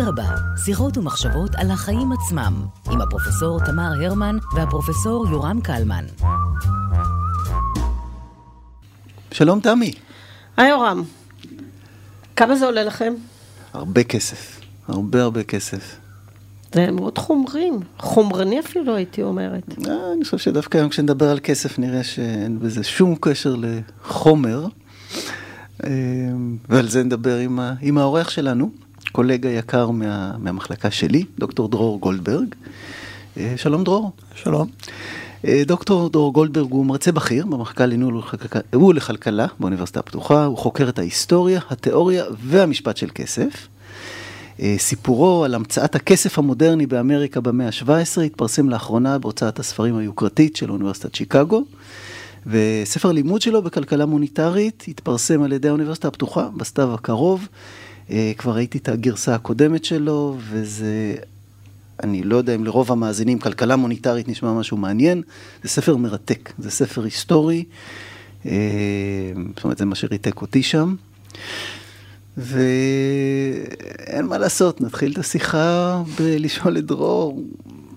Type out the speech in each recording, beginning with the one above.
אדרבה, שיחות ומחשבות על החיים עצמם, עם הפרופסור תמר הרמן והפרופסור יורם קלמן. שלום תמי. היי יורם, כמה זה עולה לכם? הרבה כסף, הרבה הרבה כסף. זה מאוד חומרים, חומרני אפילו הייתי אומרת. אה, אני חושב שדווקא היום כשנדבר על כסף נראה שאין בזה שום קשר לחומר. אה, ועל זה נדבר עם, ה, עם האורח שלנו, קולגה יקר מה, מהמחלקה שלי, דוקטור דרור גולדברג. אה, שלום דרור. שלום. דוקטור דרור גולדברג הוא מרצה בכיר במחלקה לניהול ולכלכלה באוניברסיטה הפתוחה, הוא חוקר את ההיסטוריה, התיאוריה והמשפט של כסף. סיפורו על המצאת הכסף המודרני באמריקה במאה ה-17 התפרסם לאחרונה בהוצאת הספרים היוקרתית של אוניברסיטת שיקגו. וספר לימוד שלו בכלכלה מוניטרית התפרסם על ידי האוניברסיטה הפתוחה בסתיו הקרוב. כבר ראיתי את הגרסה הקודמת שלו, וזה, אני לא יודע אם לרוב המאזינים כלכלה מוניטרית נשמע משהו מעניין, זה ספר מרתק, זה ספר היסטורי, זאת אומרת זה מה שריתק אותי שם. ואין מה לעשות, נתחיל את השיחה בלשאול את דרור,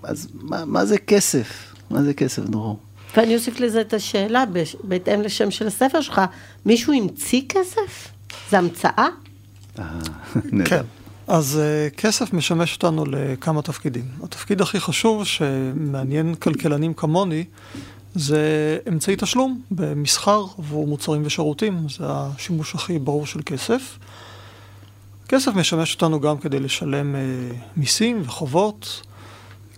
אז מה, מה זה כסף? מה זה כסף, דרור? ואני אוסיף לזה את השאלה, בהתאם לשם של הספר שלך, מישהו המציא כסף? זה המצאה? כן. אז uh, כסף משמש אותנו לכמה תפקידים. התפקיד הכי חשוב שמעניין כלכלנים כמוני, זה אמצעי תשלום במסחר עבור מוצרים ושירותים, זה השימוש הכי ברור של כסף. כסף משמש אותנו גם כדי לשלם uh, מיסים וחובות.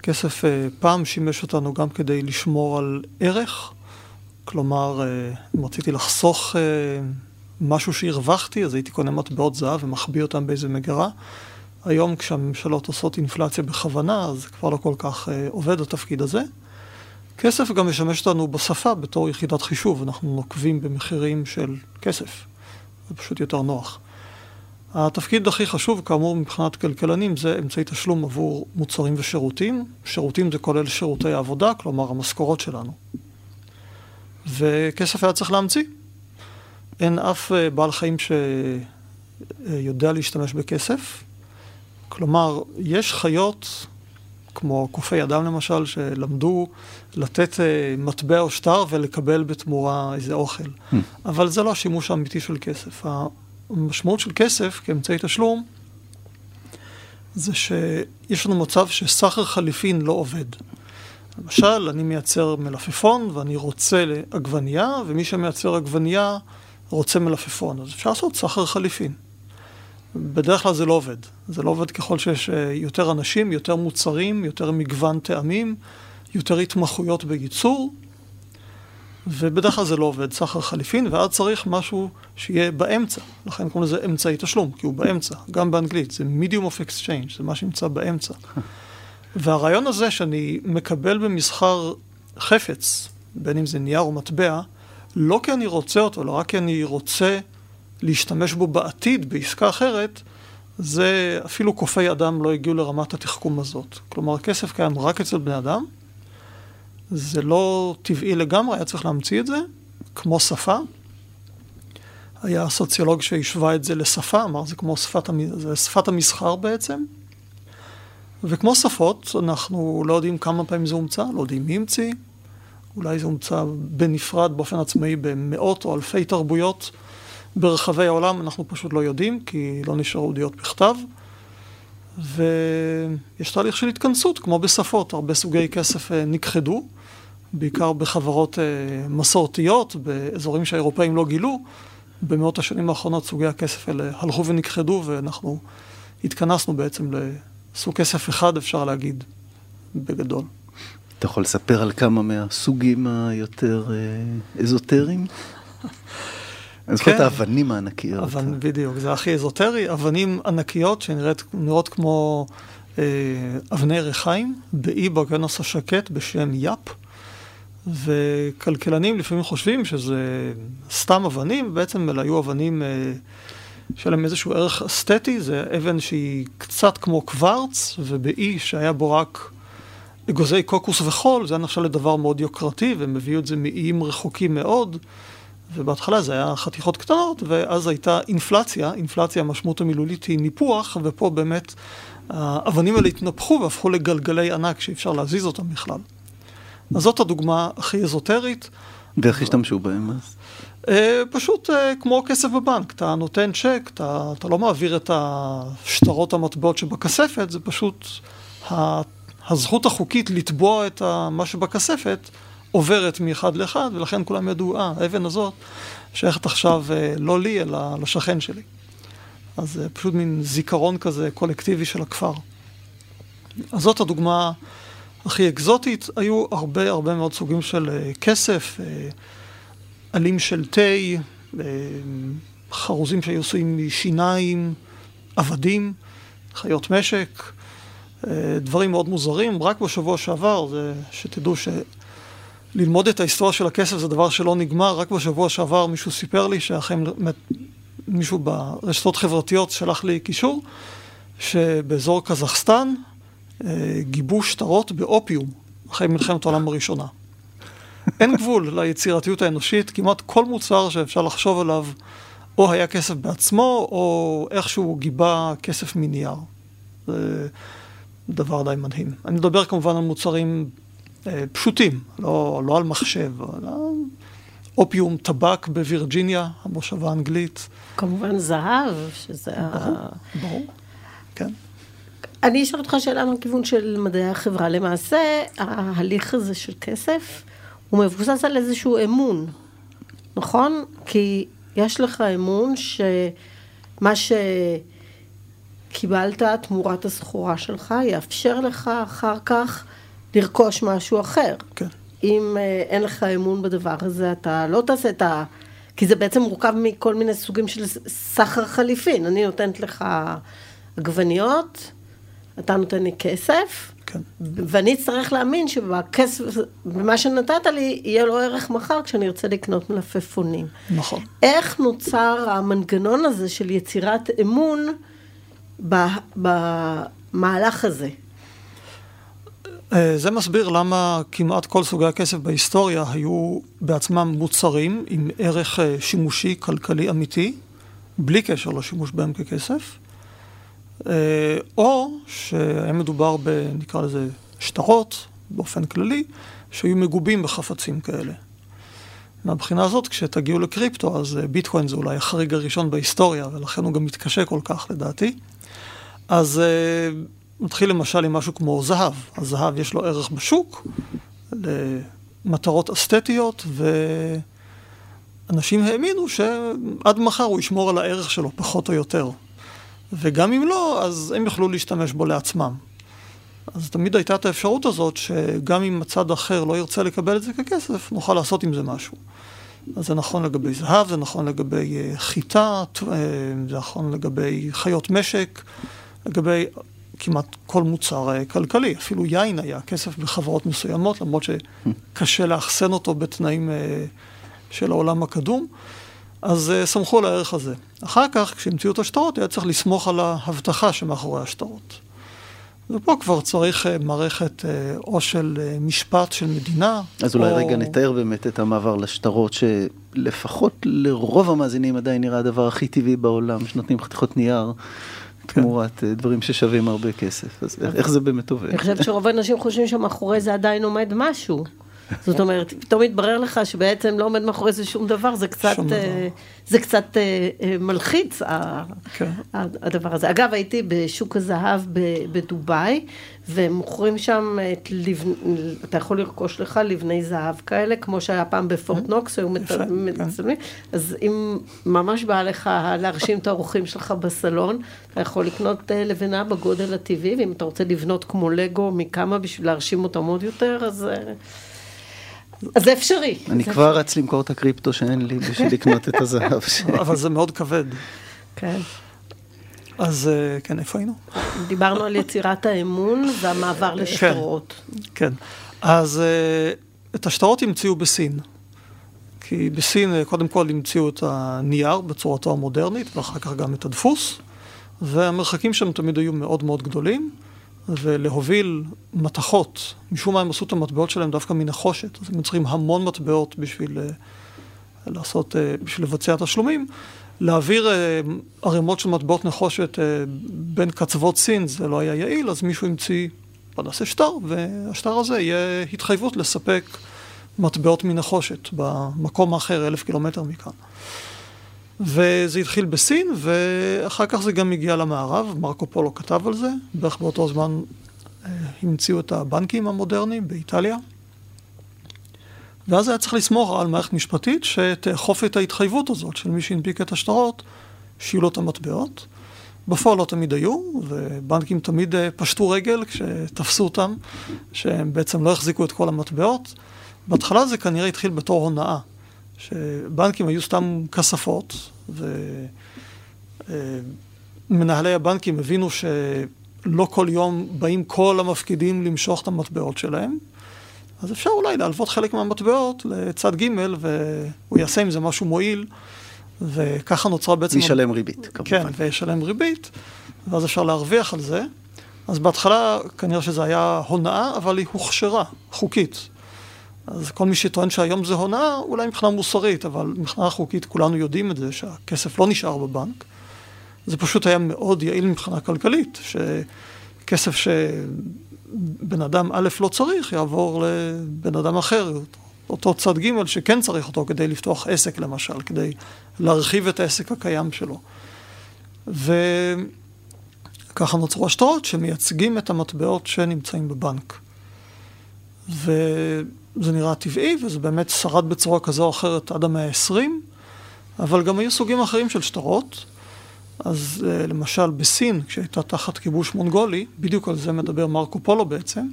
כסף uh, פעם שימש אותנו גם כדי לשמור על ערך. כלומר, uh, אם רציתי לחסוך uh, משהו שהרווחתי, אז הייתי קונה מטבעות זהב ומחביא אותם באיזה מגירה. היום כשהממשלות עושות אינפלציה בכוונה, אז כבר לא כל כך uh, עובד התפקיד הזה. כסף גם משמש אותנו בשפה בתור יחידת חישוב, אנחנו נוקבים במחירים של כסף. זה פשוט יותר נוח. התפקיד הכי חשוב, כאמור, מבחינת כלכלנים, זה אמצעי תשלום עבור מוצרים ושירותים. שירותים זה כולל שירותי העבודה, כלומר המשכורות שלנו. וכסף היה צריך להמציא. אין אף בעל חיים שיודע להשתמש בכסף. כלומר, יש חיות, כמו קופי אדם למשל, שלמדו לתת מטבע או שטר ולקבל בתמורה איזה אוכל. Mm. אבל זה לא השימוש האמיתי של כסף. המשמעות של כסף כאמצעי תשלום זה שיש לנו מצב שסחר חליפין לא עובד. למשל, אני מייצר מלפפון ואני רוצה עגבנייה, ומי שמייצר עגבנייה רוצה מלפפון. אז אפשר לעשות סחר חליפין. בדרך כלל זה לא עובד. זה לא עובד ככל שיש יותר אנשים, יותר מוצרים, יותר מגוון טעמים, יותר התמחויות בייצור, ובדרך כלל זה לא עובד, סחר חליפין, ואז צריך משהו שיהיה באמצע. לכן קוראים לזה אמצעי תשלום, כי הוא באמצע, גם באנגלית, זה medium of exchange, זה מה שנמצא באמצע. והרעיון הזה שאני מקבל במסחר חפץ, בין אם זה נייר או מטבע, לא כי אני רוצה אותו, לא רק כי אני רוצה להשתמש בו בעתיד, בעסקה אחרת, זה אפילו קופי אדם לא הגיעו לרמת התחכום הזאת. כלומר, הכסף קיים רק אצל בני אדם, זה לא טבעי לגמרי, היה צריך להמציא את זה, כמו שפה. היה סוציולוג שהשווה את זה לשפה, אמר זה כמו שפת, זה שפת המסחר בעצם. וכמו שפות, אנחנו לא יודעים כמה פעמים זה הומצא, לא יודעים מי המציא. אולי זה הומצא בנפרד, באופן עצמאי, במאות או אלפי תרבויות ברחבי העולם, אנחנו פשוט לא יודעים, כי לא נשארו ידיעות בכתב. ויש תהליך של התכנסות, כמו בשפות, הרבה סוגי כסף נכחדו, בעיקר בחברות מסורתיות, באזורים שהאירופאים לא גילו. במאות השנים האחרונות סוגי הכסף האלה הלכו ונכחדו, ואנחנו התכנסנו בעצם לסוג כסף אחד, אפשר להגיד, בגדול. אתה יכול לספר על כמה מהסוגים היותר אזוטריים? אני זוכר את האבנים הענקיות. אבן, בדיוק, זה הכי אזוטרי, אבנים ענקיות שנראות כמו אה, אבני ריחיים, באי בגנוס השקט בשם יאפ, וכלכלנים לפעמים חושבים שזה סתם אבנים, בעצם אלה היו אבנים אה, שלהם איזשהו ערך אסתטי, זה אבן שהיא קצת כמו קוורץ, ובאי שהיה בו רק אגוזי קוקוס וחול, זה היה נחשב לדבר מאוד יוקרתי, והם הביאו את זה מאיים רחוקים מאוד. ובהתחלה זה היה חתיכות קטנות, ואז הייתה אינפלציה, אינפלציה המשמעות המילולית היא ניפוח, ופה באמת האבנים האלה התנפחו והפכו לגלגלי ענק שאי אפשר להזיז אותם בכלל. אז זאת הדוגמה הכי אזוטרית. ואיך השתמשו בהם אז? אה, פשוט אה, כמו כסף בבנק, אתה נותן צ'ק, אתה, אתה לא מעביר את השטרות המטבעות שבכספת, זה פשוט הזכות החוקית לתבוע את מה שבכספת עוברת מאחד לאחד, ולכן כולם ידעו, אה, האבן הזאת שייכת עכשיו אה, לא לי, אלא לשכן שלי. אז זה פשוט מין זיכרון כזה קולקטיבי של הכפר. אז זאת הדוגמה הכי אקזוטית. היו הרבה הרבה מאוד סוגים של uh, כסף, עלים של תה, חרוזים שהיו עשויים משיניים, עבדים, חיות משק, דברים מאוד מוזרים. רק בשבוע שעבר, שתדעו ש... ללמוד את ההיסטוריה של הכסף זה דבר שלא נגמר. רק בשבוע שעבר מישהו סיפר לי שאכן מישהו ברשתות חברתיות שלח לי קישור, שבאזור קזחסטן אה, גיבו שטרות באופיום אחרי מלחמת העולם הראשונה. אין גבול ליצירתיות האנושית, כמעט כל מוצר שאפשר לחשוב עליו, או היה כסף בעצמו, או איכשהו גיבה כסף מנייר. דבר די מדהים. אני מדבר כמובן על מוצרים אה, פשוטים, לא, לא על מחשב, אלא אופיום טבק בווירג'יניה, המושבה האנגלית. כמובן זהב, שזה ברור, ה... ברור, כן. אני אשאל אותך שאלה מהכיוון של מדעי החברה. למעשה, ההליך הזה של כסף, הוא מבוסס על איזשהו אמון, נכון? כי יש לך אמון שמה שקיבלת תמורת הסחורה שלך, יאפשר לך אחר כך לרכוש משהו אחר. כן. אם אה, אין לך אמון בדבר הזה, אתה לא תעשה את ה... כי זה בעצם מורכב מכל מיני סוגים של סחר חליפין. אני נותנת לך עגבניות, אתה נותן לי כסף, כן. ואני אצטרך להאמין שבכסף, במה שנתת לי, יהיה לו ערך מחר כשאני ארצה לקנות מלפפונים. נכון. איך נוצר המנגנון הזה של יצירת אמון במהלך הזה? אה, זה מסביר למה כמעט כל סוגי הכסף בהיסטוריה היו בעצמם מוצרים עם ערך אה, שימושי כלכלי אמיתי, בלי קשר לשימוש בהם ככסף, אה, או שהיה מדובר ב... נקרא לזה שטרות, באופן כללי, שהיו מגובים בחפצים כאלה. מהבחינה הזאת, כשתגיעו לקריפטו, אז ביטקוין זה אולי החריג הראשון בהיסטוריה, ולכן הוא גם מתקשה כל כך לדעתי. אז מתחיל למשל עם משהו כמו זהב. הזהב יש לו ערך בשוק למטרות אסתטיות, ואנשים האמינו שעד מחר הוא ישמור על הערך שלו, פחות או יותר. וגם אם לא, אז הם יוכלו להשתמש בו לעצמם. אז תמיד הייתה את האפשרות הזאת, שגם אם הצד אחר לא ירצה לקבל את זה ככסף, נוכל לעשות עם זה משהו. אז זה נכון לגבי זהב, זה נכון לגבי אה, חיטה, אה, זה נכון לגבי חיות משק, לגבי כמעט כל מוצר אה, כלכלי, אפילו יין היה כסף בחברות מסוימות, למרות שקשה לאחסן אותו בתנאים אה, של העולם הקדום, אז אה, סמכו על הערך הזה. אחר כך, כשהמציאו את השטרות, היה צריך לסמוך על ההבטחה שמאחורי השטרות. ופה כבר צריך מערכת או של משפט של מדינה. אז אולי או... רגע נתאר באמת את המעבר לשטרות, שלפחות לרוב המאזינים עדיין נראה הדבר הכי טבעי בעולם, שנותנים חתיכות נייר. כן. תמורת אה, דברים ששווים הרבה כסף. אז איך זה באמת עובד? אני חושבת שרוב האנשים חושבים שמאחורי זה עדיין עומד משהו. זאת אומרת, פתאום מתברר לך שבעצם לא עומד מאחורי זה שום דבר, זה קצת, דבר. אה, זה קצת אה, מלחיץ, כן. הדבר הזה. אגב, הייתי בשוק הזהב בדובאי, ומוכרים שם, את לבנ... אתה יכול לרכוש לך לבני זהב כאלה, כמו שהיה פעם בפורט נוקס, היו מצלמים. אז אם ממש בא לך להרשים את האורחים שלך בסלון, אתה יכול לקנות לבנה בגודל הטבעי, ואם אתה רוצה לבנות כמו לגו מכמה בשביל להרשים אותם עוד יותר, אז... אז זה אפשרי. אני כבר רץ למכור את הקריפטו שאין לי בשביל לקנות את הזהב. אבל זה מאוד כבד. כן. אז אה, כן, איפה היינו? דיברנו על יצירת האמון והמעבר כן, לשטרות. כן, אז אה, את השטרות המציאו בסין. כי בסין אה, קודם כל המציאו את הנייר בצורתו המודרנית, ואחר כך גם את הדפוס, והמרחקים שם תמיד היו מאוד מאוד גדולים. ולהוביל מתכות, משום מה הם עשו את המטבעות שלהם דווקא מנחושת, אז הם צריכים המון מטבעות בשביל לעשות, בשביל לבצע תשלומים, להעביר אה, ערימות של מטבעות נחושת אה, בין קצוות סין זה לא היה יעיל, אז מישהו המציא, בוא נעשה שטר, והשטר הזה יהיה התחייבות לספק מטבעות מנחושת במקום האחר, אלף קילומטר מכאן. וזה התחיל בסין, ואחר כך זה גם הגיע למערב, מרקו פולו כתב על זה, בערך באותו זמן אה, המציאו את הבנקים המודרניים באיטליה. ואז היה צריך לסמוך על מערכת משפטית שתאכוף את ההתחייבות הזאת של מי שהנפיק את השטרות, שיהיו לו את המטבעות. בפועל לא תמיד היו, ובנקים תמיד אה, פשטו רגל כשתפסו אותם, שהם בעצם לא החזיקו את כל המטבעות. בהתחלה זה כנראה התחיל בתור הונאה, שבנקים היו סתם כספות, ומנהלי הבנקים הבינו שלא כל יום באים כל המפקידים למשוך את המטבעות שלהם, אז אפשר אולי להלוות חלק מהמטבעות לצד ג' והוא יעשה עם זה משהו מועיל, וככה נוצרה בעצם... וישלם ריבית, כמובן. כן, וישלם ריבית, ואז אפשר להרוויח על זה. אז בהתחלה כנראה שזה היה הונאה, אבל היא הוכשרה, חוקית. אז כל מי שטוען שהיום זה הונאה, אולי מבחינה מוסרית, אבל מבחינה חוקית כולנו יודעים את זה, שהכסף לא נשאר בבנק. זה פשוט היה מאוד יעיל מבחינה כלכלית, שכסף שבן אדם א' לא צריך, יעבור לבן אדם אחר, אותו צד ג' שכן צריך אותו כדי לפתוח עסק למשל, כדי להרחיב את העסק הקיים שלו. וככה נוצרו השטרות שמייצגים את המטבעות שנמצאים בבנק. ו... זה נראה טבעי, וזה באמת שרד בצורה כזו או אחרת עד המאה ה-20, אבל גם היו סוגים אחרים של שטרות. אז uh, למשל בסין, כשהייתה תחת כיבוש מונגולי, בדיוק על זה מדבר מרקו פולו בעצם,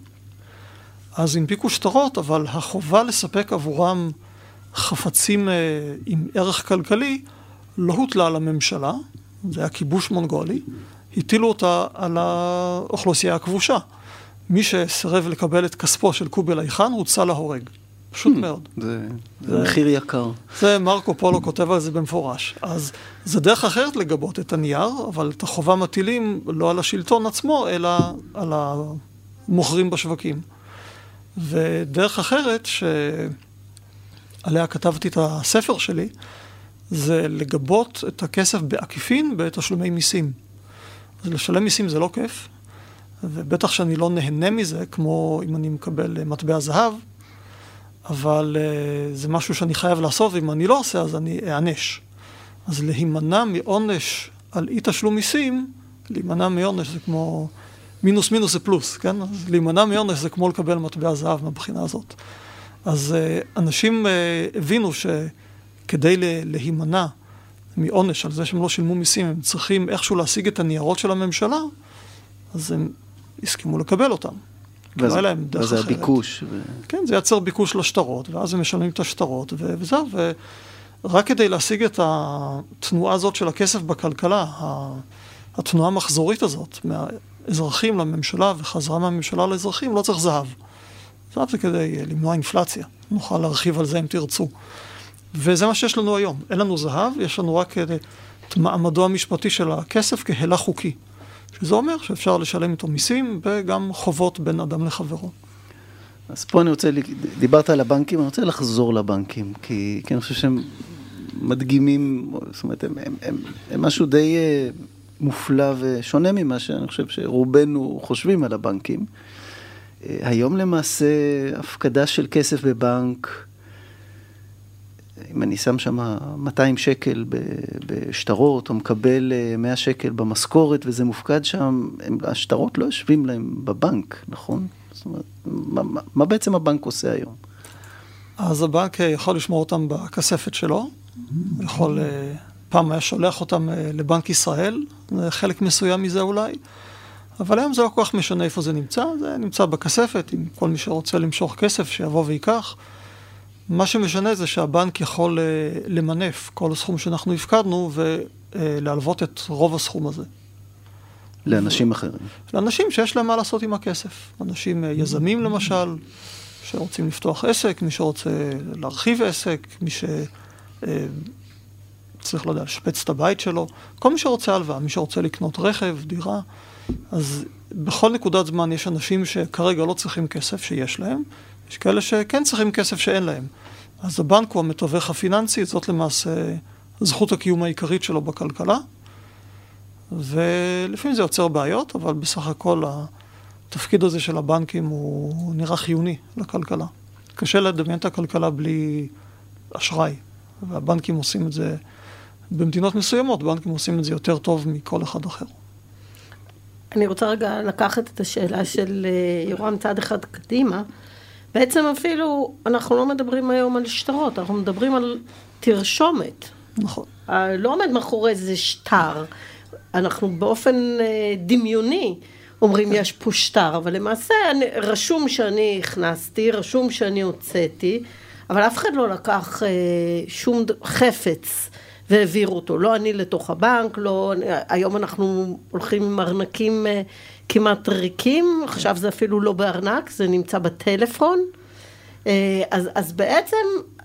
אז הנפיקו שטרות, אבל החובה לספק עבורם חפצים uh, עם ערך כלכלי לא הוטלה על הממשלה, זה היה כיבוש מונגולי, הטילו אותה על האוכלוסייה הכבושה. מי שסירב לקבל את כספו של קובלאי חאן הוצא להורג. פשוט hmm, מאוד. זה, זה, זה מחיר יקר. זה מרקו פולו כותב על זה במפורש. אז זה דרך אחרת לגבות את הנייר, אבל את החובה מטילים לא על השלטון עצמו, אלא על המוכרים בשווקים. ודרך אחרת, שעליה כתבתי את הספר שלי, זה לגבות את הכסף בעקיפין בתשלומי מיסים. אז לשלם מיסים זה לא כיף, ובטח שאני לא נהנה מזה, כמו אם אני מקבל אה, מטבע זהב, אבל uh, זה משהו שאני חייב לעשות, ואם אני לא עושה אז אני אענש. אז להימנע מעונש על אי תשלום מיסים, להימנע מעונש זה כמו, מינוס מינוס זה פלוס, כן? אז להימנע מעונש זה כמו לקבל מטבע זהב מהבחינה הזאת. אז uh, אנשים הבינו שכדי להימנע מעונש על זה שהם לא שילמו מיסים, הם צריכים איכשהו להשיג את הניירות של הממשלה, אז הם הסכימו לקבל אותם. ואז, לא ואז זה הביקוש. ו... כן, זה יצר ביקוש לשטרות, ואז הם משלמים את השטרות, ו... וזהו, ורק כדי להשיג את התנועה הזאת של הכסף בכלכלה, התנועה המחזורית הזאת, מהאזרחים לממשלה וחזרה מהממשלה לאזרחים, לא צריך זהב. זהב זה כדי למנוע אינפלציה, נוכל להרחיב על זה אם תרצו. וזה מה שיש לנו היום, אין לנו זהב, יש לנו רק את מעמדו המשפטי של הכסף כהלה חוקי. שזה אומר שאפשר לשלם איתו מיסים וגם חובות בין אדם לחברו. אז פה אני רוצה, דיברת על הבנקים, אני רוצה לחזור לבנקים, כי, כי אני חושב שהם מדגימים, זאת אומרת, הם, הם, הם, הם משהו די אה, מופלא ושונה ממה שאני חושב שרובנו חושבים על הבנקים. אה, היום למעשה הפקדה של כסף בבנק, אם אני שם שם 200 שקל בשטרות, או מקבל 100 אה, שקל במשכורת, וזה מופקד שם, השטרות לא יושבים להם בבנק, נכון? זאת אומרת, מה, מה, בעצם הבנק עושה היום? אז הבנק יכול לשמור אותם בכספת שלו, יכול, אה, פעם היה שולח אותם אה, לבנק ישראל, חלק מסוים מזה אולי, אבל היום זה לא כל כך משנה איפה זה נמצא, זה נמצא בכספת, אם כל מי שרוצה למשוך כסף שיבוא וייקח. מה שמשנה זה שהבנק יכול אה, למנף כל הסכום שאנחנו הפקדנו ולהלוות את רוב הסכום הזה. לאנשים אחרים. לאנשים שיש להם מה לעשות עם הכסף. אנשים אה, יזמים למשל, שרוצים לפתוח עסק, מי שרוצה להרחיב עסק, מי שצריך, אה, לא יודע, לשפץ את הבית שלו, כל מי שרוצה הלוואה, מי שרוצה לקנות רכב, דירה. אז בכל נקודת זמן יש אנשים שכרגע לא צריכים כסף שיש להם, יש כאלה שכן צריכים כסף שאין להם. אז הבנק הוא המתווך הפיננסי, זאת למעשה זכות הקיום העיקרית שלו בכלכלה, ולפעמים זה יוצר בעיות, אבל בסך הכל התפקיד הזה של הבנקים הוא נראה חיוני לכלכלה. קשה לדמיין את הכלכלה בלי אשראי, והבנקים עושים את זה, במדינות מסוימות, בנקים עושים את זה יותר טוב מכל אחד אחר. אני רוצה רגע לקחת את השאלה של אה, יורם צעד אחד קדימה. בעצם אפילו, אנחנו לא מדברים היום על שטרות, אנחנו מדברים על תרשומת. נכון. לא עומד מאחורי איזה שטר. אנחנו באופן אה, דמיוני אומרים כן. יש פה שטר, אבל למעשה אני, רשום שאני הכנסתי, רשום שאני הוצאתי, אבל אף אחד לא לקח אה, שום חפץ והעביר אותו. לא אני לתוך הבנק, לא... היום אנחנו הולכים עם ארנקים אה, כמעט ריקים, עכשיו זה אפילו לא בארנק, זה נמצא בטלפון. אה, אז, אז בעצם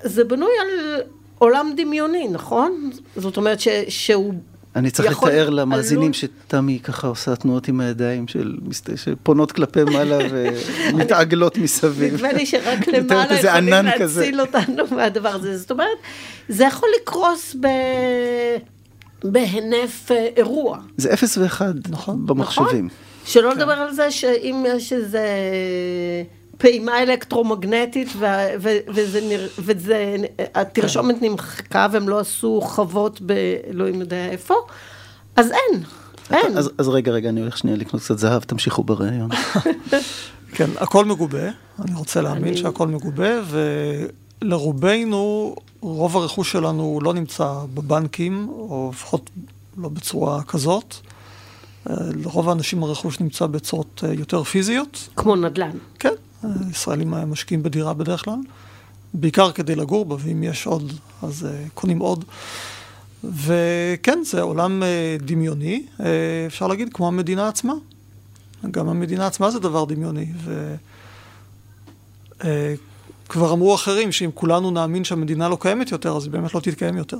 זה בנוי על עולם דמיוני, נכון? זאת אומרת ש, שהוא אני צריך לתאר למאזינים שתמי ככה עושה תנועות עם הידיים של, שפונות כלפי מעלה ומתעגלות מסביב. נדמה לי שרק למעלה יכולים להציל אותנו מהדבר הזה. זאת אומרת, זה יכול לקרוס ב... בהינף אה, אירוע. זה אפס ואחד נכון, במחשבים. נכון? שלא כן. לדבר על זה שאם יש איזה פעימה אלקטרומגנטית וזה, התרשומת נמחקה והם לא עשו חוות באלוהים יודע איפה, אז אין, אין. אז, אז רגע, רגע, אני הולך שנייה לקנות קצת זהב, תמשיכו בריאיון. כן, הכל מגובה, אני רוצה להאמין אני... שהכל מגובה, ולרובנו, רוב הרכוש שלנו לא נמצא בבנקים, או לפחות לא בצורה כזאת. לרוב האנשים הרכוש נמצא בצורות אה, יותר פיזיות. כמו נדל"ן. כן, ישראלים משקיעים בדירה בדרך כלל, בעיקר כדי לגור בה, ואם יש עוד, אז קונים עוד. וכן, זה עולם דמיוני, אפשר להגיד, כמו המדינה עצמה. גם המדינה עצמה זה דבר דמיוני. וכבר אמרו אחרים שאם כולנו נאמין שהמדינה לא קיימת יותר, אז היא באמת לא תתקיים יותר.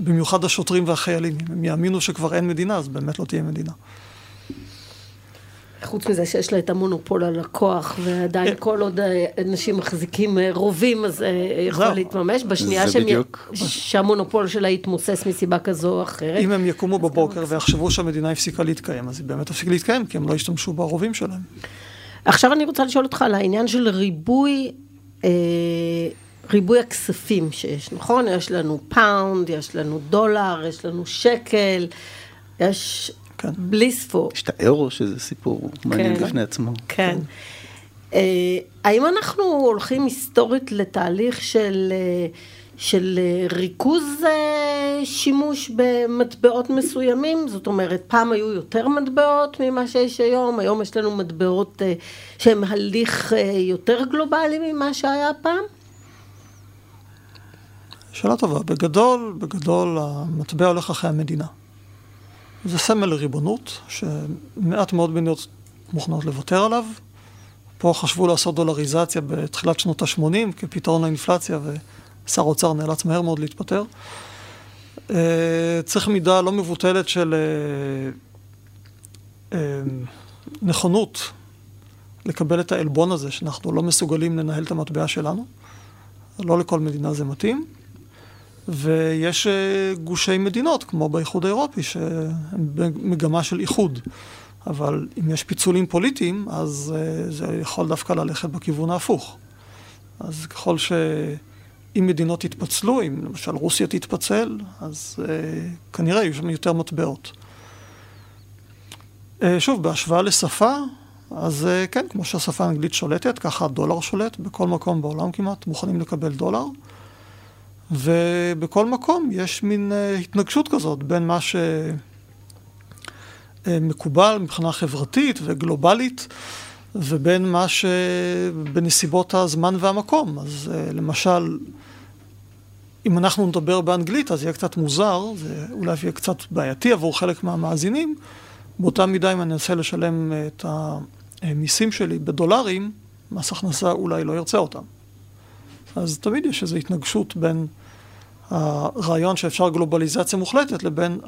במיוחד השוטרים והחיילים. אם הם יאמינו שכבר אין מדינה, אז באמת לא תהיה מדינה. חוץ מזה שיש לה את המונופול על הכוח, ועדיין כן. כל עוד אנשים מחזיקים אה, רובים, אז אה, יכול להתממש. בשנייה שהמונופול שלה יתמוסס מסיבה כזו או אחרת. אם הם יקומו בבוקר ויחשבו שהמדינה הפסיקה להתקיים, אז היא באמת תפסיק להתקיים, כי הם לא ישתמשו ברובים שלהם. עכשיו אני רוצה לשאול אותך על העניין של ריבוי... אה, ריבוי הכספים שיש, נכון? יש לנו פאונד, יש לנו דולר, יש לנו שקל, יש כן. בלי ספור. יש את היורו, שזה סיפור כן. מעניין בפני עצמו. כן. אה, האם אנחנו הולכים היסטורית לתהליך של, אה, של uh, ריכוז שימוש במטבעות מסוימים? זאת אומרת, פעם היו יותר מטבעות ממה שיש היום, היום יש לנו מטבעות שהם הליך יותר גלובלי ממה שהיה פעם? שאלה טובה. בגדול, בגדול המטבע הולך אחרי המדינה. זה סמל לריבונות, שמעט מאוד מדינות מוכנות לוותר עליו. פה חשבו לעשות דולריזציה בתחילת שנות ה-80 כפתרון לאינפלציה, ושר האוצר נאלץ מהר מאוד להתפטר. אה, צריך מידה לא מבוטלת של אה, אה, נכונות לקבל את העלבון הזה, שאנחנו לא מסוגלים לנהל את המטבע שלנו. לא לכל מדינה זה מתאים. ויש אה, גושי מדינות, כמו באיחוד האירופי, שהם במגמה של איחוד. אבל אם יש פיצולים פוליטיים, אז uh, זה יכול דווקא ללכת בכיוון ההפוך. אז ככל שאם מדינות יתפצלו, אם למשל רוסיה תתפצל, אז uh, כנראה יהיו שם יותר מטבעות. Uh, שוב, בהשוואה לשפה, אז uh, כן, כמו שהשפה האנגלית שולטת, ככה הדולר שולט, בכל מקום בעולם כמעט מוכנים לקבל דולר. ובכל מקום יש מין uh, התנגשות כזאת בין מה שמקובל אה, מבחינה חברתית וגלובלית ובין מה שבנסיבות הזמן והמקום. אז uh, למשל, אם אנחנו נדבר באנגלית אז יהיה קצת מוזר, זה אולי יהיה קצת בעייתי עבור חלק מהמאזינים. באותה מידה אם אני אנסה לשלם את המיסים שלי בדולרים, מס הכנסה אולי לא ירצה אותם. אז תמיד יש איזו התנגשות בין הרעיון שאפשר גלובליזציה מוחלטת לבין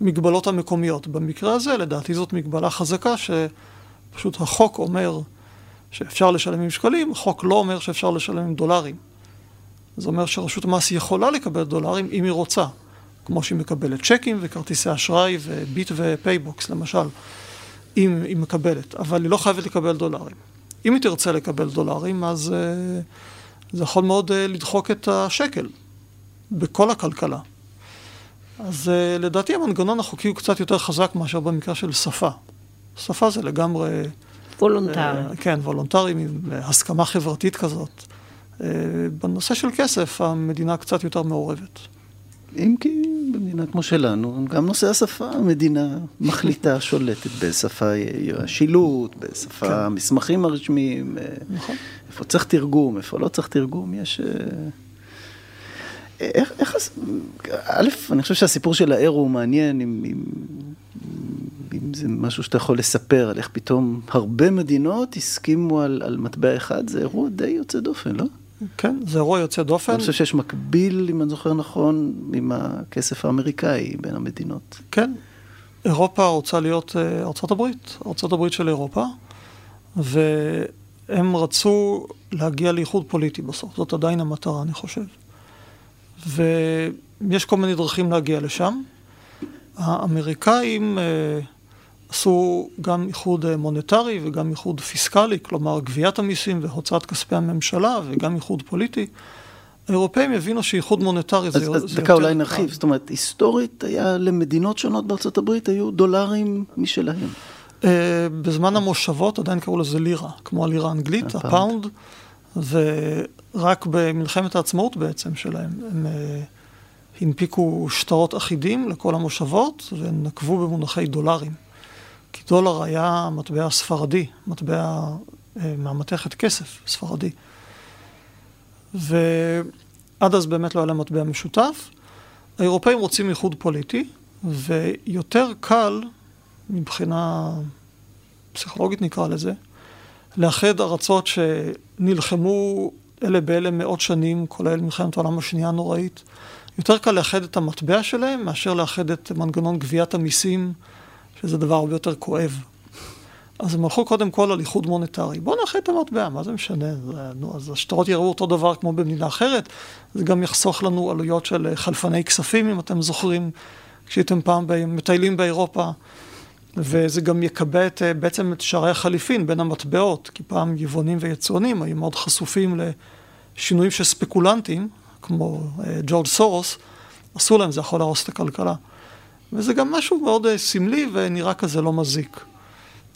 המגבלות המקומיות. במקרה הזה, לדעתי זאת מגבלה חזקה שפשוט החוק אומר שאפשר לשלם עם שקלים, החוק לא אומר שאפשר לשלם עם דולרים. זה אומר שרשות המס יכולה לקבל דולרים אם היא רוצה, כמו שהיא מקבלת צ'קים וכרטיסי אשראי וביט ופייבוקס למשל, אם היא מקבלת, אבל היא לא חייבת לקבל דולרים. אם היא תרצה לקבל דולרים, אז אה, זה יכול מאוד אה, לדחוק את השקל בכל הכלכלה. אז אה, לדעתי המנגנון החוקי הוא קצת יותר חזק מאשר במקרה של שפה. שפה זה לגמרי... וולונטרי. אה, כן, וולונטרי, הסכמה חברתית כזאת. אה, בנושא של כסף, המדינה קצת יותר מעורבת. אם כי במדינה כמו שלנו, גם נושא השפה, המדינה מחליטה, שולטת בשפה השילוט, בשפה כן. המסמכים הרשמיים, נכון. איפה צריך תרגום, איפה לא צריך תרגום, יש... איך, איך, א', אני חושב שהסיפור של האירו הוא מעניין, אם, אם, אם זה משהו שאתה יכול לספר על איך פתאום הרבה מדינות הסכימו על, על מטבע אחד, זה אירוע די יוצא דופן, לא? כן, זה אירוע יוצא דופן. אני חושב שיש מקביל, אם אני זוכר נכון, עם הכסף האמריקאי בין המדינות. כן, אירופה רוצה להיות אה, ארצות הברית, ארצות הברית של אירופה, והם רצו להגיע לאיחוד פוליטי בסוף, זאת עדיין המטרה, אני חושב. ויש כל מיני דרכים להגיע לשם. האמריקאים... אה, עשו גם איחוד אה, מוניטרי וגם איחוד פיסקלי, כלומר גביית המיסים והוצאת כספי הממשלה וגם איחוד פוליטי. האירופאים הבינו שאיחוד מוניטרי זה, אז, זה אז יותר... דקה אולי נרחיב, זאת אומרת, היסטורית היה למדינות שונות בארצות הברית, היו דולרים משלהם. Uh, בזמן המושבות עדיין קראו לזה לירה, כמו הלירה האנגלית, הפאונד, ורק במלחמת העצמאות בעצם שלהם, הם uh, הנפיקו שטרות אחידים לכל המושבות ונקבו במונחי דולרים. כי דולר היה מטבע ספרדי, מטבע אה, מהמתכת כסף ספרדי. ועד אז באמת לא היה להם מטבע משותף. האירופאים רוצים איחוד פוליטי, ויותר קל, מבחינה פסיכולוגית נקרא לזה, לאחד ארצות שנלחמו אלה באלה מאות שנים, כולל מלחמת העולם השנייה הנוראית. יותר קל לאחד את המטבע שלהם מאשר לאחד את מנגנון גביית המיסים שזה דבר הרבה יותר כואב. אז הם הלכו קודם כל על איחוד מוניטרי. בואו נאחד את המטבע, מה זה משנה? זה, נו, אז השטרות יראו אותו דבר כמו במדינה אחרת, זה גם יחסוך לנו עלויות של אה, חלפני כספים, אם אתם זוכרים, כשהייתם פעם מטיילים באירופה, וזה גם יקבע את, אה, בעצם את שערי החליפין בין המטבעות, כי פעם יבואנים ויצואנים היו מאוד חשופים לשינויים של ספקולנטים, כמו אה, ג'ורג' סורוס, עשו להם, זה יכול להרוס את הכלכלה. וזה גם משהו מאוד אה, סמלי ונראה כזה לא מזיק.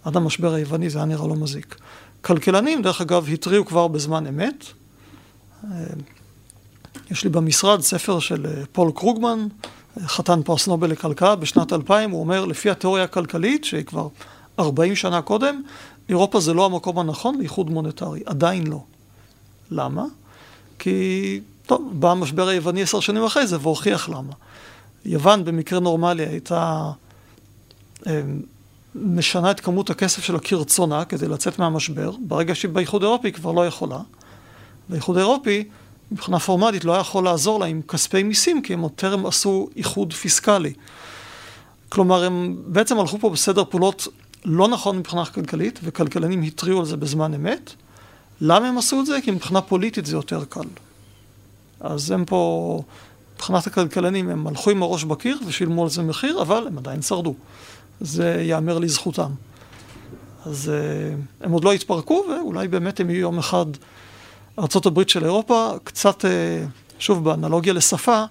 עד המשבר היווני זה היה נראה לא מזיק. כלכלנים, דרך אגב, התריעו כבר בזמן אמת. אה, יש לי במשרד ספר של אה, פול קרוגמן, חתן פרס נובל לכלכלה בשנת 2000, הוא אומר, לפי התיאוריה הכלכלית, שהיא כבר 40 שנה קודם, אירופה זה לא המקום הנכון לאיחוד מוניטרי, עדיין לא. למה? כי, טוב, בא המשבר היווני עשר שנים אחרי זה והוכיח למה. יוון במקרה נורמלי הייתה אה, משנה את כמות הכסף שלה כרצונה כדי לצאת מהמשבר, ברגע שהיא באיחוד האירופי היא כבר לא יכולה. באיחוד האירופי, מבחינה פורמלית, לא היה יכול לעזור לה עם כספי מיסים, כי הם עוד טרם עשו איחוד פיסקלי. כלומר, הם בעצם הלכו פה בסדר פעולות לא נכון מבחינה כלכלית, וכלכלנים התריעו על זה בזמן אמת. למה הם עשו את זה? כי מבחינה פוליטית זה יותר קל. אז הם פה מבחינת הכלכלנים הם הלכו עם הראש בקיר ושילמו על זה מחיר, אבל הם עדיין שרדו. זה ייאמר לזכותם. אז אה, הם עוד לא התפרקו, ואולי באמת הם יהיו יום אחד ארה"ב של אירופה, קצת, אה, שוב, באנלוגיה לשפה,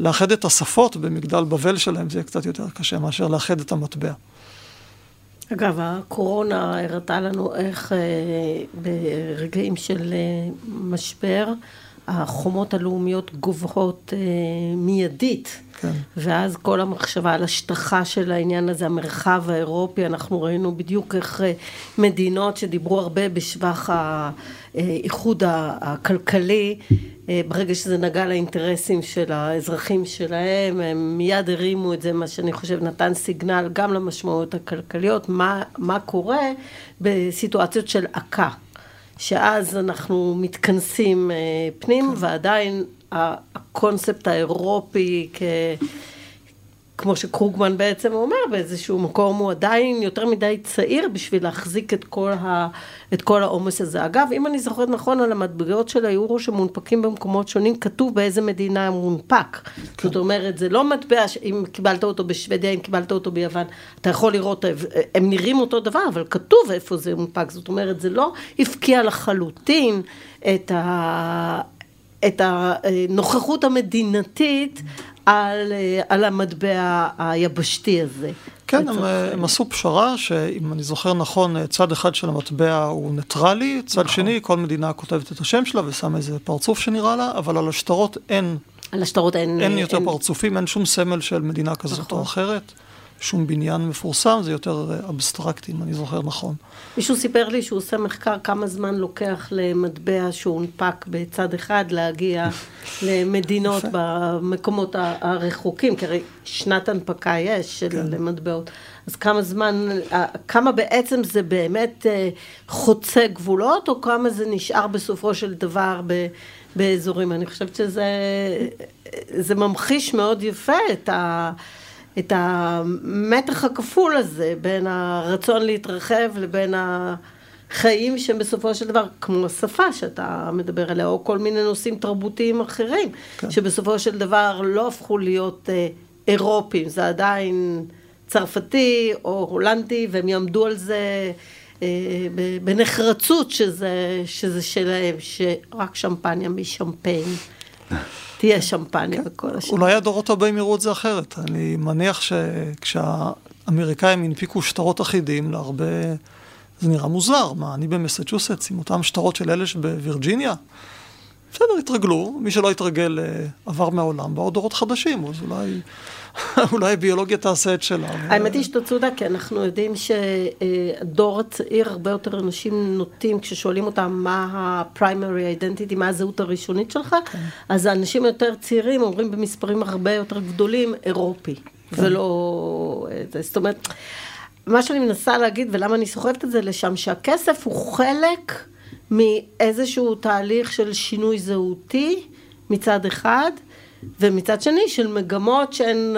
לאחד את השפות במגדל בבל שלהם זה יהיה קצת יותר קשה מאשר לאחד את המטבע. אגב, הקורונה הראתה לנו איך אה, ברגעים של משבר, החומות הלאומיות גובהות אה, מיידית. כן. ואז כל המחשבה על השטחה של העניין הזה, המרחב האירופי, אנחנו ראינו בדיוק איך אה, מדינות שדיברו הרבה בשבח האיחוד הכלכלי, אה, ברגע שזה נגע לאינטרסים של האזרחים שלהם, הם מיד הרימו את זה, מה שאני חושב נתן סיגנל גם למשמעויות הכלכליות, מה, מה קורה בסיטואציות של עקה. שאז אנחנו מתכנסים אה, פנים, כן. ועדיין הקונספט האירופי כ... כמו שקרוגמן בעצם אומר, באיזשהו מקום הוא עדיין יותר מדי צעיר בשביל להחזיק את כל, ה, את כל העומס הזה. אגב, אם אני זוכרת נכון, על המטבעות של היורו שמונפקים במקומות שונים, כתוב באיזה מדינה הוא מונפק. כן. זאת אומרת, זה לא מטבע, אם קיבלת אותו בשוודיה, אם קיבלת אותו ביוון, אתה יכול לראות, הם נראים אותו דבר, אבל כתוב איפה זה מונפק. זאת אומרת, זה לא הפקיע לחלוטין את ה... את הנוכחות המדינתית על, על המטבע היבשתי הזה. כן, הם, הם עשו פשרה שאם אני זוכר נכון, צד אחד של המטבע הוא ניטרלי, צד נכון. שני, כל מדינה כותבת את השם שלה ושמה איזה פרצוף שנראה לה, אבל על השטרות אין... על השטרות אין... אין יותר אין... פרצופים, אין שום סמל של מדינה כזאת נכון. או אחרת. שום בניין מפורסם, זה יותר אה, אבסטרקטי, אם אני זוכר נכון. מישהו סיפר לי שהוא עושה מחקר כמה זמן לוקח למטבע שהונפק בצד אחד להגיע למדינות במקומות הרחוקים, כי הרי שנת הנפקה יש של כן. מטבעות. אז כמה זמן, אה, כמה בעצם זה באמת אה, חוצה גבולות, או כמה זה נשאר בסופו של דבר ב... באזורים. אני חושבת שזה ממחיש מאוד יפה את ה... את המתח הכפול הזה בין הרצון להתרחב לבין החיים שהם בסופו של דבר, כמו השפה שאתה מדבר עליה, או כל מיני נושאים תרבותיים אחרים, כן. שבסופו של דבר לא הפכו להיות אה, אירופים, זה עדיין צרפתי או הולנדי, והם יעמדו על זה אה, בנחרצות שזה, שזה שלהם, שרק שמפניה משמפיין. תהיה שמפניה וכל השאר. אולי הדורות הבאים יראו את זה אחרת. אני מניח שכשהאמריקאים הנפיקו שטרות אחידים להרבה... זה נראה מוזר, מה, אני במסצ'וסטס עם אותם שטרות של אלה שבווירג'יניה? בסדר, התרגלו, מי שלא התרגל אה, עבר מהעולם, באו דורות חדשים, אז אולי, אולי ביולוגיה תעשה את שלה. האמת היא שאתה צודק, כי אנחנו יודעים שהדור הצעיר, הרבה יותר אנשים נוטים, כששואלים אותם מה ה-primary identity, מה הזהות הראשונית שלך, כן. אז האנשים היותר צעירים אומרים במספרים הרבה יותר גדולים, אירופי, כן. ולא... אה, זאת אומרת, מה שאני מנסה להגיד, ולמה אני סוחבת את זה לשם, שהכסף הוא חלק... מאיזשהו תהליך של שינוי זהותי מצד אחד, ומצד שני של מגמות שהן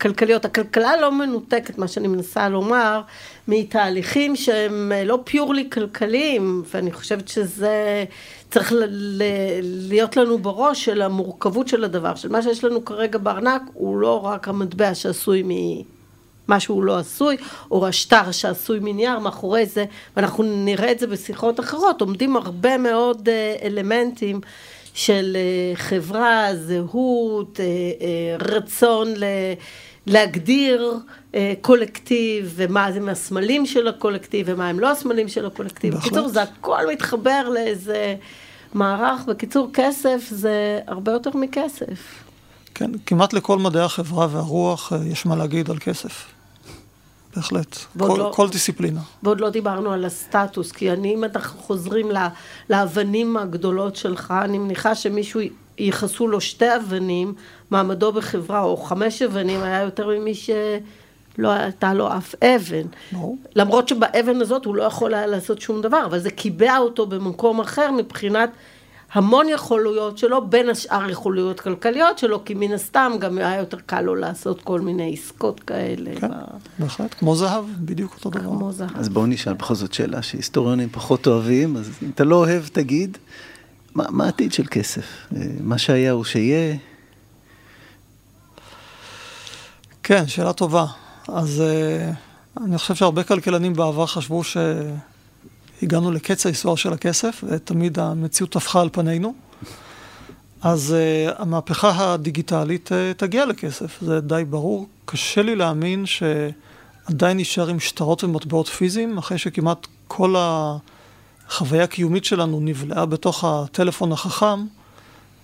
כלכליות. הכלכלה לא מנותקת, מה שאני מנסה לומר, מתהליכים שהם לא פיורלי כלכליים, ואני חושבת שזה צריך ל- ל- להיות לנו בראש של המורכבות של הדבר, של מה שיש לנו כרגע בארנק, הוא לא רק המטבע שעשוי מ... משהו לא עשוי, או השטר שעשוי מנייר מאחורי זה, ואנחנו נראה את זה בשיחות אחרות, עומדים הרבה מאוד אה, אלמנטים של אה, חברה, זהות, אה, רצון ל... להגדיר קולקטיב, ומה זה מהסמלים של הקולקטיב, ומה הם לא הסמלים של הקולקטיב. בקיצור, זה הכל מתחבר לאיזה מערך. בקיצור, כסף זה הרבה יותר מכסף. כן, כמעט לכל מדעי החברה והרוח יש מה להגיד על כסף. בהחלט, כל, לא, כל דיסציפלינה. ועוד לא דיברנו על הסטטוס, כי אני, אם אנחנו חוזרים לה, לאבנים הגדולות שלך, אני מניחה שמישהו ייחסו לו שתי אבנים, מעמדו בחברה, או חמש אבנים, היה יותר ממי שלא הייתה לו אף אבן. No. למרות שבאבן הזאת הוא לא יכול היה לעשות שום דבר, אבל זה קיבע אותו במקום אחר מבחינת... המון יכולויות שלו, בין השאר יכולויות כלכליות שלו, כי מן הסתם גם היה יותר קל לו לעשות כל מיני עסקות כאלה. כן, בהחלט, כמו זהב, בדיוק אותו דבר. כמו זהב. אז בואו נשאל בכל זאת שאלה שהיסטוריונים פחות אוהבים, אז אם אתה לא אוהב, תגיד, מה, מה העתיד של כסף? אה, מה שהיה הוא שיהיה? כן, שאלה טובה. אז uh, אני חושב שהרבה כלכלנים בעבר חשבו ש... הגענו לקץ ההיסטוריה של הכסף, ותמיד המציאות טפחה על פנינו. אז uh, המהפכה הדיגיטלית uh, תגיע לכסף, זה די ברור. קשה לי להאמין שעדיין נשאר עם שטרות ומטבעות פיזיים, אחרי שכמעט כל החוויה הקיומית שלנו נבלעה בתוך הטלפון החכם,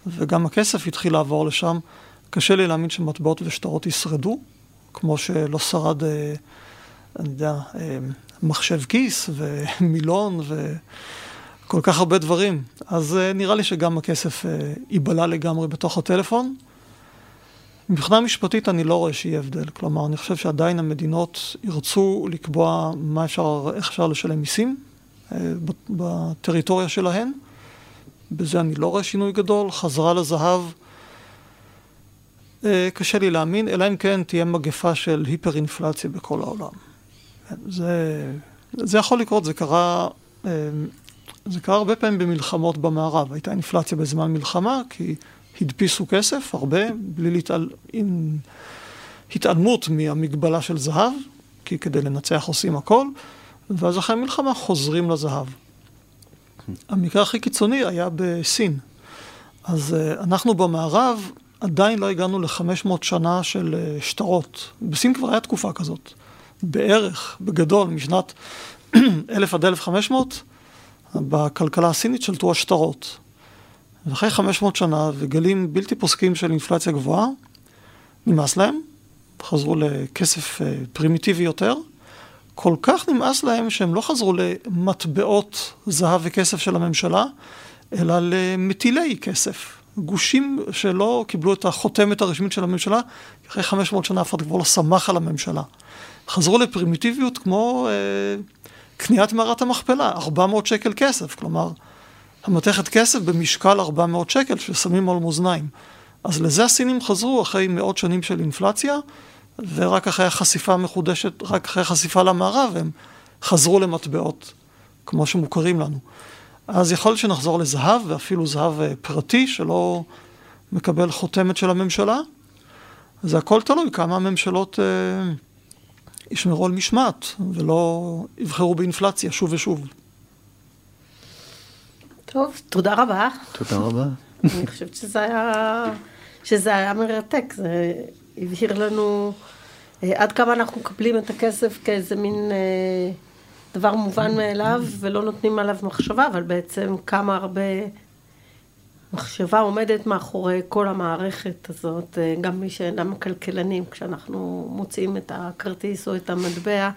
וגם הכסף התחיל לעבור לשם. קשה לי להאמין שמטבעות ושטרות ישרדו, כמו שלא שרד, uh, אני יודע, uh, מחשב כיס ומילון וכל כך הרבה דברים. אז uh, נראה לי שגם הכסף uh, ייבלע לגמרי בתוך הטלפון. מבחינה משפטית אני לא רואה שיהיה הבדל. כלומר, אני חושב שעדיין המדינות ירצו לקבוע מה אפשר, איך אפשר לשלם מיסים uh, בטריטוריה שלהן. בזה אני לא רואה שינוי גדול. חזרה לזהב. אה, קשה לי להאמין, אלא אם כן תהיה מגפה של היפר-אינפלציה בכל העולם. זה, זה יכול לקרות, זה קרה, אה, זה קרה הרבה פעמים במלחמות במערב. הייתה אינפלציה בזמן מלחמה, כי הדפיסו כסף, הרבה, בלי להתעל... עם התעלמות מהמגבלה של זהב, כי כדי לנצח עושים הכל, ואז אחרי המלחמה חוזרים לזהב. המקרה הכי קיצוני היה בסין. אז uh, אנחנו במערב עדיין לא הגענו ל-500 שנה של uh, שטרות. בסין כבר היה תקופה כזאת. בערך, בגדול, משנת 1000 עד 1500, בכלכלה הסינית שלטו השטרות. ואחרי 500 שנה וגלים בלתי פוסקים של אינפלציה גבוהה, נמאס להם, חזרו לכסף uh, פרימיטיבי יותר. כל כך נמאס להם שהם לא חזרו למטבעות זהב וכסף של הממשלה, אלא למטילי כסף. גושים שלא קיבלו את החותמת הרשמית של הממשלה, אחרי 500 שנה אף אחד כבר לא שמח על הממשלה. חזרו לפרימיטיביות כמו אה, קניית מערת המכפלה, 400 שקל כסף, כלומר, המתכת כסף במשקל 400 שקל ששמים על מאזניים. אז לזה הסינים חזרו אחרי מאות שנים של אינפלציה, ורק אחרי החשיפה המחודשת, רק אחרי החשיפה למערב, הם חזרו למטבעות, כמו שמוכרים לנו. אז יכול להיות שנחזור לזהב, ואפילו זהב אה, פרטי, שלא מקבל חותמת של הממשלה. זה הכל תלוי כמה הממשלות אה, ישמרו על משמעת, ולא יבחרו באינפלציה שוב ושוב. טוב, תודה רבה. תודה רבה. אני חושבת שזה היה, שזה היה מרתק, זה הבהיר לנו אה, עד כמה אנחנו מקבלים את הכסף כאיזה מין אה, דבר מובן מאליו ולא נותנים עליו מחשבה, אבל בעצם כמה הרבה מחשבה עומדת מאחורי כל המערכת הזאת, אה, גם מי שאינם כלכלנים, כשאנחנו מוצאים את הכרטיס או את המטבע,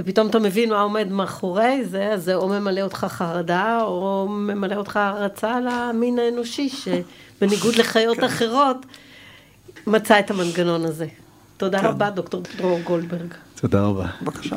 ופתאום אתה מבין מה עומד מאחורי זה, אז זה או ממלא אותך חרדה, או ממלא אותך הערצה למין האנושי, שבניגוד לחיות כן. אחרות, מצא את המנגנון הזה. תודה כן. רבה, דוקטור דרור גולדברג. תודה רבה. בבקשה.